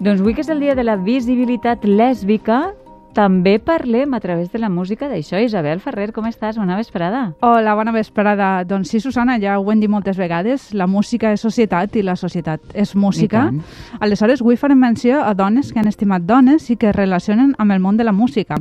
Doncs avui que és el dia de la visibilitat lèsbica, també parlem a través de la música d'això. Isabel Ferrer, com estàs? Bona vesprada. Hola, bona vesprada. Doncs sí, Susana, ja ho hem dit moltes vegades, la música és societat i la societat és música. Aleshores, avui farem menció a dones que han estimat dones i que es relacionen amb el món de la música.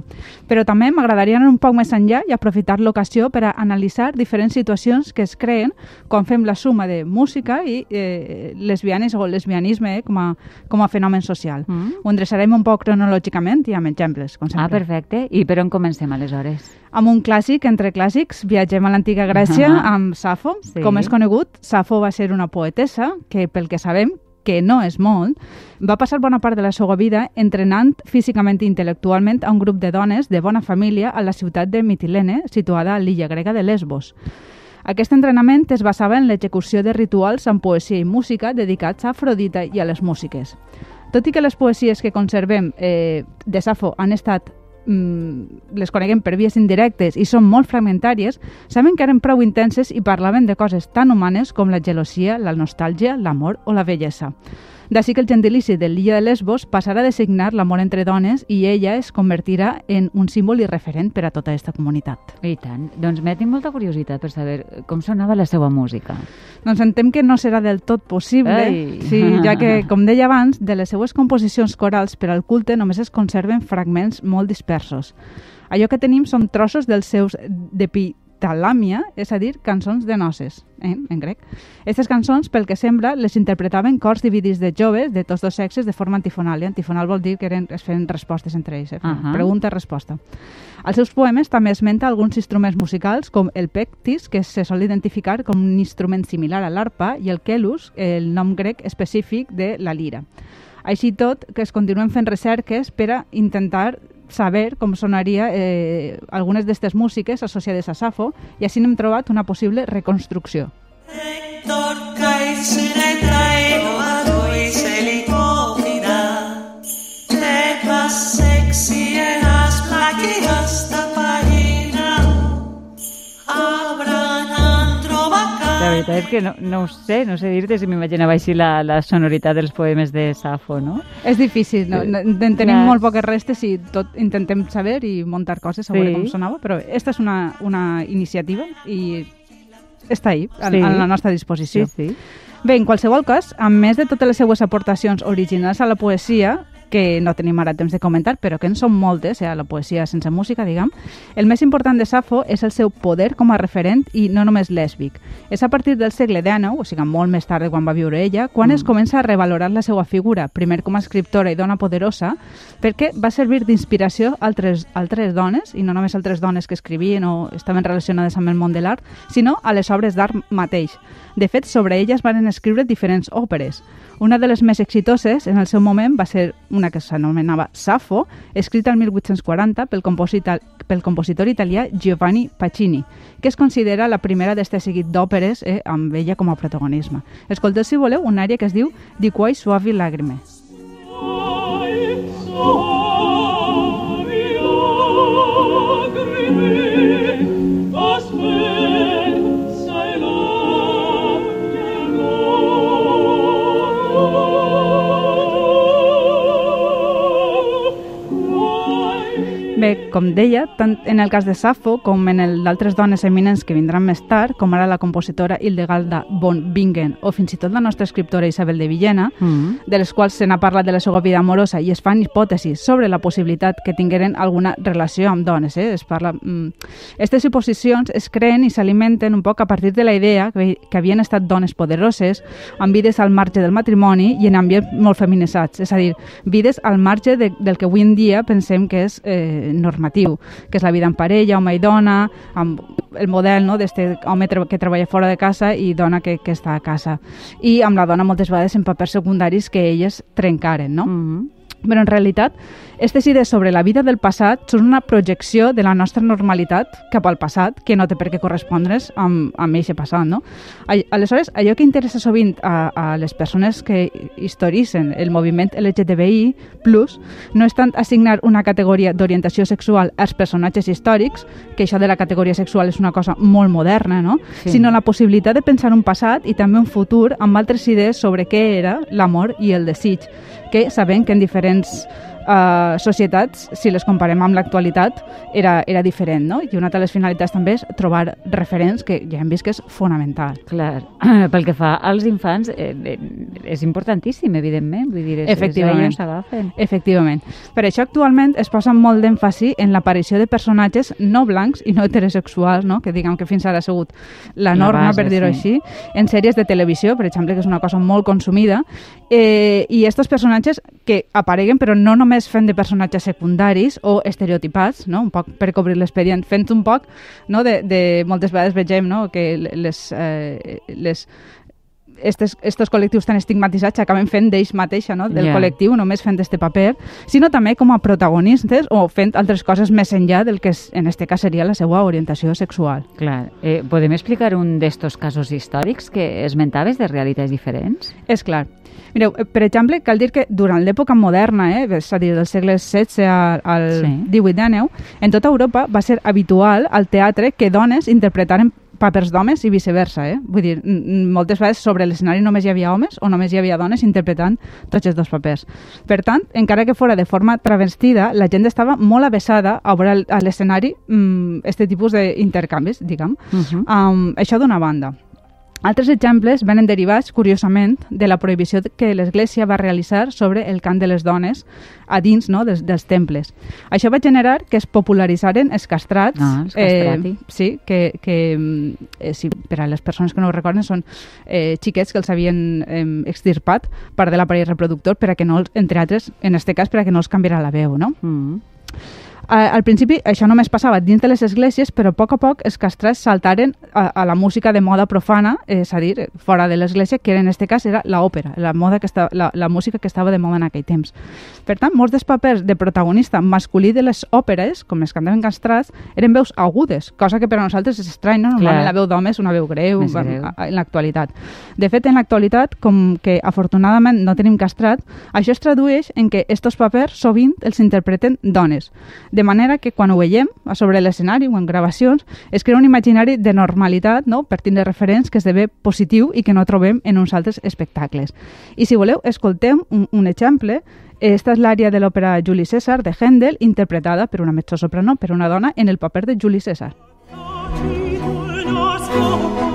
Però també m'agradaria anar un poc més enllà i aprofitar l'ocasió per a analitzar diferents situacions que es creen quan fem la suma de música i eh, lesbianes o lesbianisme eh, com, a, com a fenomen social. Mm. Ho endreçarem un poc cronològicament i amb exemples com sempre. Ah, perfecte. I per on comencem, aleshores? Amb un clàssic, entre clàssics, viatgem a l'antiga Grècia uh -huh. amb Safo. Sí. Com és conegut, Safo va ser una poetessa que, pel que sabem, que no és molt, va passar bona part de la seva vida entrenant físicament i intel·lectualment a un grup de dones de bona família a la ciutat de Mitilene, situada a l'illa grega de Lesbos. Aquest entrenament es basava en l'execució de rituals amb poesia i música dedicats a Afrodita i a les músiques. Tot i que les poesies que conservem eh, de Safo han estat mm, les coneguem per vies indirectes i són molt fragmentàries, saben que eren prou intenses i parlaven de coses tan humanes com la gelosia, la nostàlgia, l'amor o la bellesa. D'ací que el gentilici de l'illa de Lesbos passarà a designar l'amor entre dones i ella es convertirà en un símbol i referent per a tota aquesta comunitat. I tant. Doncs m'he tinc molta curiositat per saber com sonava la seva música. Doncs entenc que no serà del tot possible, Ai. sí, ja que, com deia abans, de les seues composicions corals per al culte només es conserven fragments molt dispersos. Allò que tenim són trossos dels seus d'epitalamia, és a dir, cançons de noces, eh, en grec. Aquestes cançons, pel que sembla, les interpretaven cors dividits de joves de tots dos sexes de forma antifonal. I antifonal vol dir que eren, es feien respostes entre ells, eh? Uh -huh. pregunta-resposta. Als seus poemes també esmenta alguns instruments musicals com el pectis, que se sol identificar com un instrument similar a l'arpa, i el kelus, el nom grec específic de la lira. Així tot, que es continuen fent recerques per a intentar saber com sonaria eh, algunes d'aquestes músiques associades a Safo i així n'hem trobat una possible reconstrucció. Héctor La veritat és que no, no ho sé, no sé dir-te si m'imaginava així la, la sonoritat dels poemes de Safo, no? És difícil, no? En tenim clar. molt poques restes i tot intentem saber i muntar coses a veure Sí. com sonava, però aquesta és una, una iniciativa i està ahí, a, Sí. a la nostra disposició. sí. Bé, en qualsevol cas, a més de totes les seues aportacions originals a la poesia, que no tenim ara temps de comentar, però que en són moltes, eh, la poesia sense música, diguem, el més important de Safo és el seu poder com a referent i no només lèsbic. És a partir del segle XIX, o sigui, molt més tard de quan va viure ella, quan mm. es comença a revalorar la seva figura, primer com a escriptora i dona poderosa, perquè va servir d'inspiració a altres, altres dones, i no només altres dones que escrivien o estaven relacionades amb el món de l'art, sinó a les obres d'art mateix. De fet, sobre elles van escriure diferents òperes. Una de les més exitoses en el seu moment va ser una que s'anomenava Safo, escrita el 1840 pel compositor, pel compositor italià Giovanni Pacini, que es considera la primera d'este seguit d'òperes eh, amb ella com a protagonisme. Escolteu, si voleu, una àrea que es diu Di quai suavi lagrime. Bé, com deia, tant en el cas de Safo com en el d'altres dones eminents que vindran més tard, com ara la compositora Hildegalda von Bingen o fins i tot la nostra escriptora Isabel de Villena, Mm. de les quals se n'ha parlat de la seva vida amorosa i es fan hipòtesis sobre la possibilitat que tingueren alguna relació amb dones. Eh? Es parla, mm. Estes suposicions es creen i s'alimenten un poc a partir de la idea que, que havien estat dones poderoses, amb vides al marge del matrimoni i en ambients molt feminitzats, és a dir, vides al marge de, del que avui en dia pensem que és eh, normatiu, que és la vida en parella, home i dona, amb el model no, d'este home que treballa fora de casa i dona que, que està a casa. I amb la dona moltes vegades en papers secundaris que elles trencaren, no? Mm. Però en realitat, aquestes idees sobre la vida del passat són una projecció de la nostra normalitat cap al passat que no té per què correspondre's amb, amb eixe passat, no? Al- Aleshores, allò que interessa sovint a, a les persones que historissen el moviment LGTBI+, no és tant assignar una categoria d'orientació sexual als personatges històrics, que això de la categoria sexual és una cosa molt moderna, no? Sí. sinó la possibilitat de pensar un passat i també un futur amb altres idees sobre què era l'amor i el desig, que sabem que en diferents uh, societats, si les comparem amb l'actualitat, era, era diferent, no? I una de les finalitats també és trobar referents, que ja hem vist que és fonamental. Clar, pel que fa als infants, eh, eh, és importantíssim, evidentment. Vull dir, és, Efectivament. És s'agafen. Efectivament. Per això actualment es posa molt d'èmfasi en l'aparició de personatges no blancs i no heterosexuals, no? que diguem que fins ara ha sigut la La norma, base, per dir-ho sí. així, en sèries de televisió, per exemple, que és una cosa molt consumida, eh, i estos personatges que apareguen però no només fent de personatges secundaris o estereotipats, no? un poc per cobrir l'expedient, fent un poc no? de, de moltes vegades vegem no? que les, eh, les estes, estos col·lectius tan estigmatitzats acaben fent d'ells mateixa, no? del Ja. col·lectiu, només fent este paper, sinó també com a protagonistes o fent altres coses més enllà del que és, en este cas seria la seva orientació sexual. Clar. Eh, podem explicar un d'estos casos històrics que esmentaves de realitats diferents? És clar. Mireu, per exemple, cal dir que durant l'època moderna, eh, és a dir, del segle XVI al, al Sí. XVIII-XIX, en tota Europa va ser habitual al teatre que dones interpretaren papers d'homes i viceversa, eh? Vull dir, moltes vegades sobre l'escenari només hi havia homes o només hi havia dones interpretant tots els dos papers. Per tant, encara que fora de forma travestida, la gent estava molt avessada a veure a l'escenari mm, este tipus d'intercanvis, diguem. Uh -huh. Um, això d'una banda. Altres exemples venen derivats, curiosament, de la prohibició que l'Església va realitzar sobre el cant de les dones a dins no, dels, dels temples. Això va generar que es popularitzaren els castrats. Ah, els castrati. Eh, sí, que, que mm, eh, sí, per a les persones que no ho recorden són eh, xiquets que els havien eh, extirpat part de l'aparell reproductor per a que no, els- entre altres, en aquest cas, per a que no els canviara la veu, no? Mm. Al principi això només passava dins de les esglésies, però a poc a poc els castrats saltaren a, a la música de moda profana, és a dir, fora de l'església, que en aquest cas era l'òpera, la, moda que esta, la, la música que estava de moda en aquell temps. Per tant, molts dels papers de protagonista masculí de les òperes, com els cantaven castrats, eren veus agudes, cosa que per a nosaltres és estrany, no? Normalment Clar. la veu d'home és una veu greu, greu. en l'actualitat. De fet, en l'actualitat, com que afortunadament no tenim castrat, això es tradueix en que estos papers sovint els interpreten dones. De manera que quan ho veiem a sobre l'escenari o en gravacions, es crea un imaginari de normalitat, no? per tindre referents que esdevé positiu i que no trobem en uns altres espectacles. I si voleu, escoltem un, un exemple. Esta és l'àrea de l'òpera Juli César de Händel, interpretada per una mezzosoprano, per una dona, en el paper de Juli César. nascosto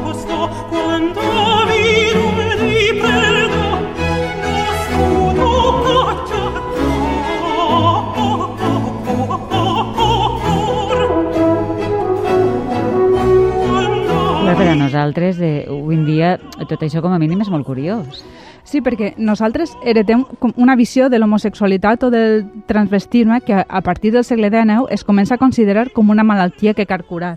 Nosaltres, eh, avui en dia, tot això com a mínim és molt curiós. Sí, perquè nosaltres heretem una visió de l'homosexualitat o del transvestisme que a partir del segle XIX es comença a considerar com una malaltia que cal curar.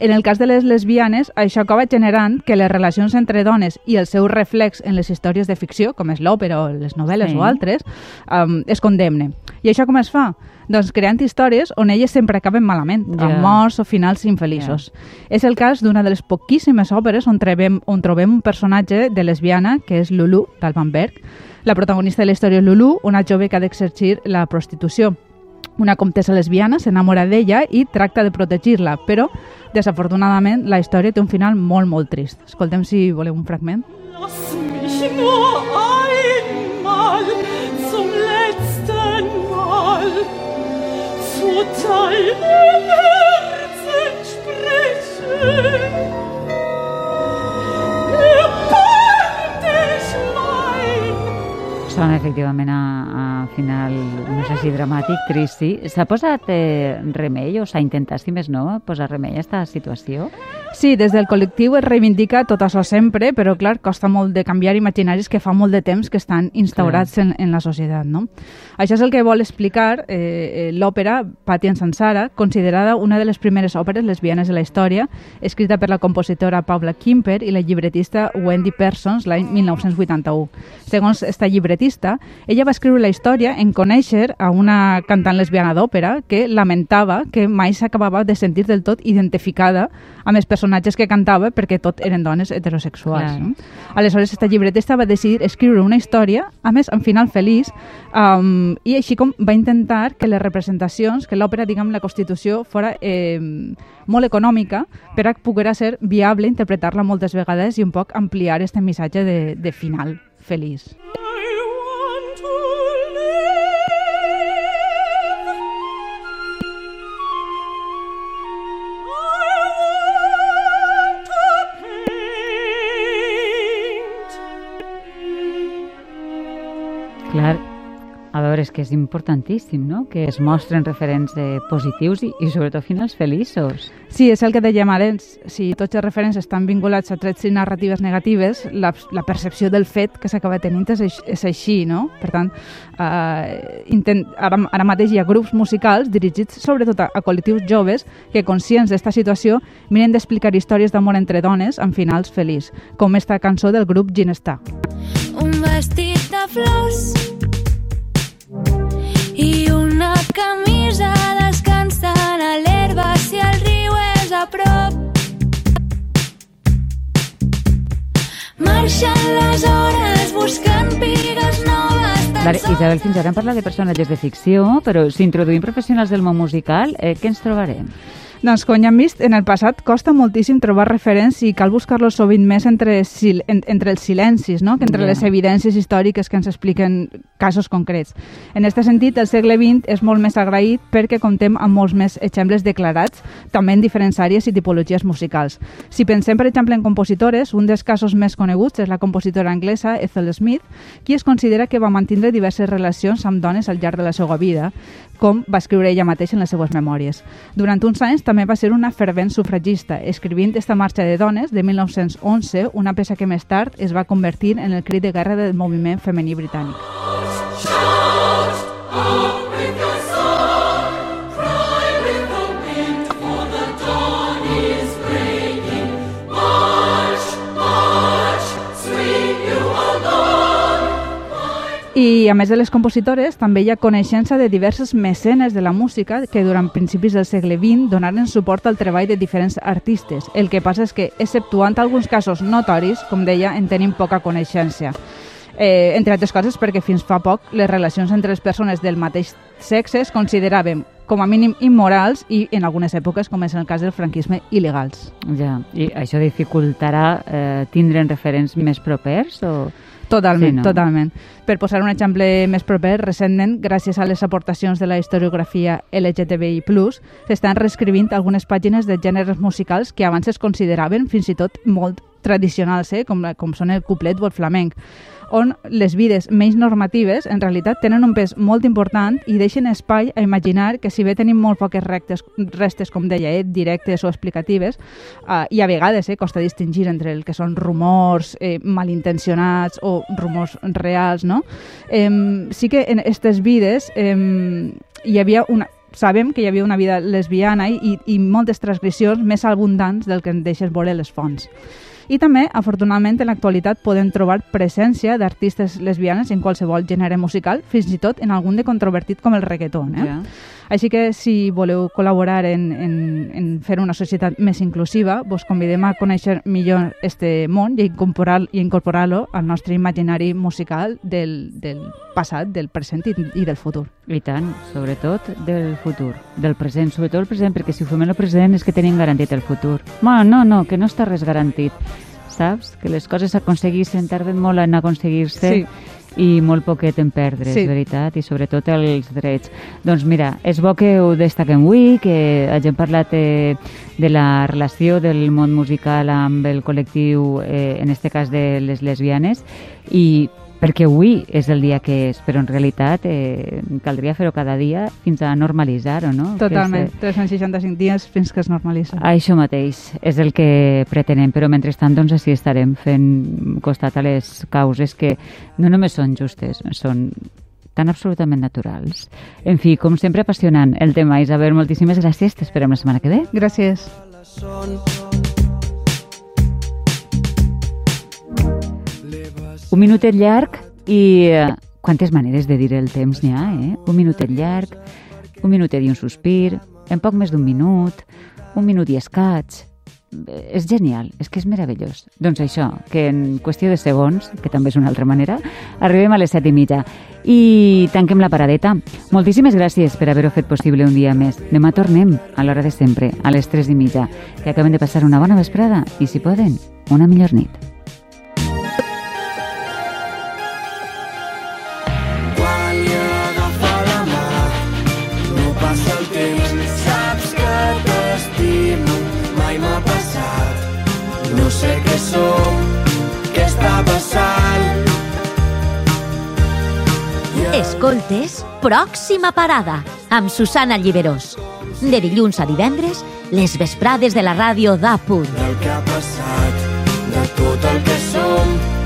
En el cas de les lesbianes, això acaba generant que les relacions entre dones i el seu reflex en les històries de ficció, com és l'òpera o les novel·les Sí. o altres, um, es condemne. I això com es fa? Doncs creant històries on elles sempre acaben malament, Ja. amb morts o finals infeliços. És el cas d'una de les poquíssimes òperes on trobem, on trobem un personatge de lesbiana, que és Lulu, d'Alban Berg. La protagonista de la història és Lulu, una jove que ha d'exercir la prostitució. Una comtessa lesbiana s'enamora d'ella i tracta de protegir-la, però, desafortunadament, la història té un final molt, molt trist. Escoltem si voleu un fragment. Lass mich nur einmal zum letzten Mal zu deinem Herzen sprechen. Erbarm dich mein Sona efectivament a, a final, no sé si dramàtic, trist, sí. S'ha posat eh, remei o s'ha intentat, si més no, posar remei a aquesta situació? Sí, des del col·lectiu es reivindica tot això sempre, però clar, costa molt de canviar imaginaris que fa molt de temps que estan instaurats en, en la societat, no? Això és el que vol explicar eh, eh, l'òpera Patti en Sansara, considerada una de les primeres òperes lesbianes de la història, escrita per la compositora Paula Kimper i la llibretista Wendy Parsons l'any 1981. Segons esta llibretista, ella va escriure la història en conèixer a una cantant lesbiana d'òpera que lamentava que mai s'acabava de sentir del tot identificada amb els personatges que cantava perquè tot eren dones heterosexuals. Clar. No? Aleshores, esta llibretista va decidir escriure una història, a més, amb final feliç, um, i així com va intentar que les representacions, que l'òpera, diguem, la Constitució, fora eh, molt econòmica per a poder ser viable interpretar-la moltes vegades i un poc ampliar este missatge de, de final feliç. Clar, a veure, és que és importantíssim, no?, que es mostren referents eh, positius i, i sobretot finals feliços. Sí, és el que dèiem abans. Si tots els referents estan vinculats a trets i narratives negatives, la, la percepció del fet que s'acaba tenint és, és així, no? Per tant, eh, intent, ara, ara mateix hi ha grups musicals dirigits sobretot a, a col·lectius joves que, conscients d'esta situació, miren d'explicar històries d'amor entre dones amb finals feliç, com esta cançó del grup Ginestar. un vestit de flors Les hores noves Clar, Isabel, fins ara hem parlat de personatges de ficció, però si introduïm professionals del món musical, eh, què ens trobarem? Doncs, com ja hem vist, en el passat costa moltíssim trobar referents i cal buscar-los sovint més entre, sil en, entre els silencis, no? que entre Ja. les evidències històriques que ens expliquen casos concrets. En aquest sentit, el segle XX és molt més agraït perquè comptem amb molts més exemples declarats, també en diferents àrees i tipologies musicals. Si pensem, per exemple, en compositores, un dels casos més coneguts és la compositora anglesa Ethel Smith, qui es considera que va mantenir diverses relacions amb dones al llarg de la seva vida, com va escriure ella mateixa en les seues memòries. Durant uns anys també va ser una fervent sufragista, escrivint esta marxa de dones de 1911, una peça que més tard es va convertir en el crit de guerra del moviment femení britànic. I a més de les compositores, també hi ha coneixença de diverses mecenes de la música que durant principis del segle XX donaren suport al treball de diferents artistes. El que passa és que, exceptuant alguns casos notoris, com deia, en tenim poca coneixença. Eh, entre altres coses perquè fins fa poc les relacions entre les persones del mateix sexe es consideraven com a mínim immorals i en algunes èpoques, com és el cas del franquisme, il·legals. Ja, i això dificultarà eh, tindre'n referents més propers o... Totalment, Sí, no? totalment. Per posar un exemple més proper, recentment, gràcies a les aportacions de la historiografia LGTBI+, s'estan reescrivint algunes pàgines de gèneres musicals que abans es consideraven fins i tot molt tradicionals, eh? com, com són el couplet o el flamenc, on les vides menys normatives en realitat tenen un pes molt important i deixen espai a imaginar que si bé tenim molt poques rectes, restes, com deia, eh, directes o explicatives, eh, i a vegades eh, costa distingir entre el que són rumors eh, malintencionats o rumors reals, no? Eh, sí que en aquestes vides eh, hi havia una, sabem que hi havia una vida lesbiana i, i moltes transgressions més abundants del que en deixes veure les fonts. I també, afortunadament, en l'actualitat podem trobar presència d'artistes lesbianes en qualsevol gènere musical, fins i tot en algun de controvertit com el reggaeton. Eh? Ja. Així que si voleu col·laborar en, en, en fer una societat més inclusiva, vos convidem a conèixer millor este món i incorporar- i incorporar-lo al nostre imaginari musical del, del passat, del present i, i del futur. I tant, sobretot del futur, del present, sobretot el present, perquè si ho fem en el present és que tenim garantit el futur. Bueno, no, no, que no està res garantit, saps? Que les coses s'aconseguissin, tarden molt en aconseguir-se Sí. i molt poquet en perdre, Sí. és veritat, i sobretot els drets. Doncs mira, és bo que ho destaquem avui, que hagin parlat eh, de la relació del món musical amb el col·lectiu, eh, en este cas de les lesbianes, i perquè avui és el dia que és, però en realitat eh, caldria fer-ho cada dia fins a normalitzar-ho, no? Totalment, Que és, 365 dies fins que es normalitza. eh, això mateix és el que pretenem, però mentrestant doncs així estarem fent costat a les causes que no només són justes, són tan absolutament naturals. En fi, com sempre, apassionant el tema. Isabel, moltíssimes gràcies. T'esperem la setmana que ve. Gràcies. Un minutet llarg i eh, quantes maneres de dir el temps n'hi ha, eh? Un minutet llarg, un minutet i un sospir, en poc més d'un minut, un minut i escaig. És genial, és que és meravellós. Doncs això, que en qüestió de segons, que també és una altra manera, arribem a les set i mitja i tanquem la paradeta. Moltíssimes gràcies per haver-ho fet possible un dia més. Demà tornem a l'hora de sempre, a les tres i mitja, que acaben de passar una bona vesprada i, si poden, una millor nit. Escoltes Pròxima Parada amb Susana Lliberós. De dilluns a divendres, les vesprades de la ràdio d'A punt. del que ha passat, de tot el que som,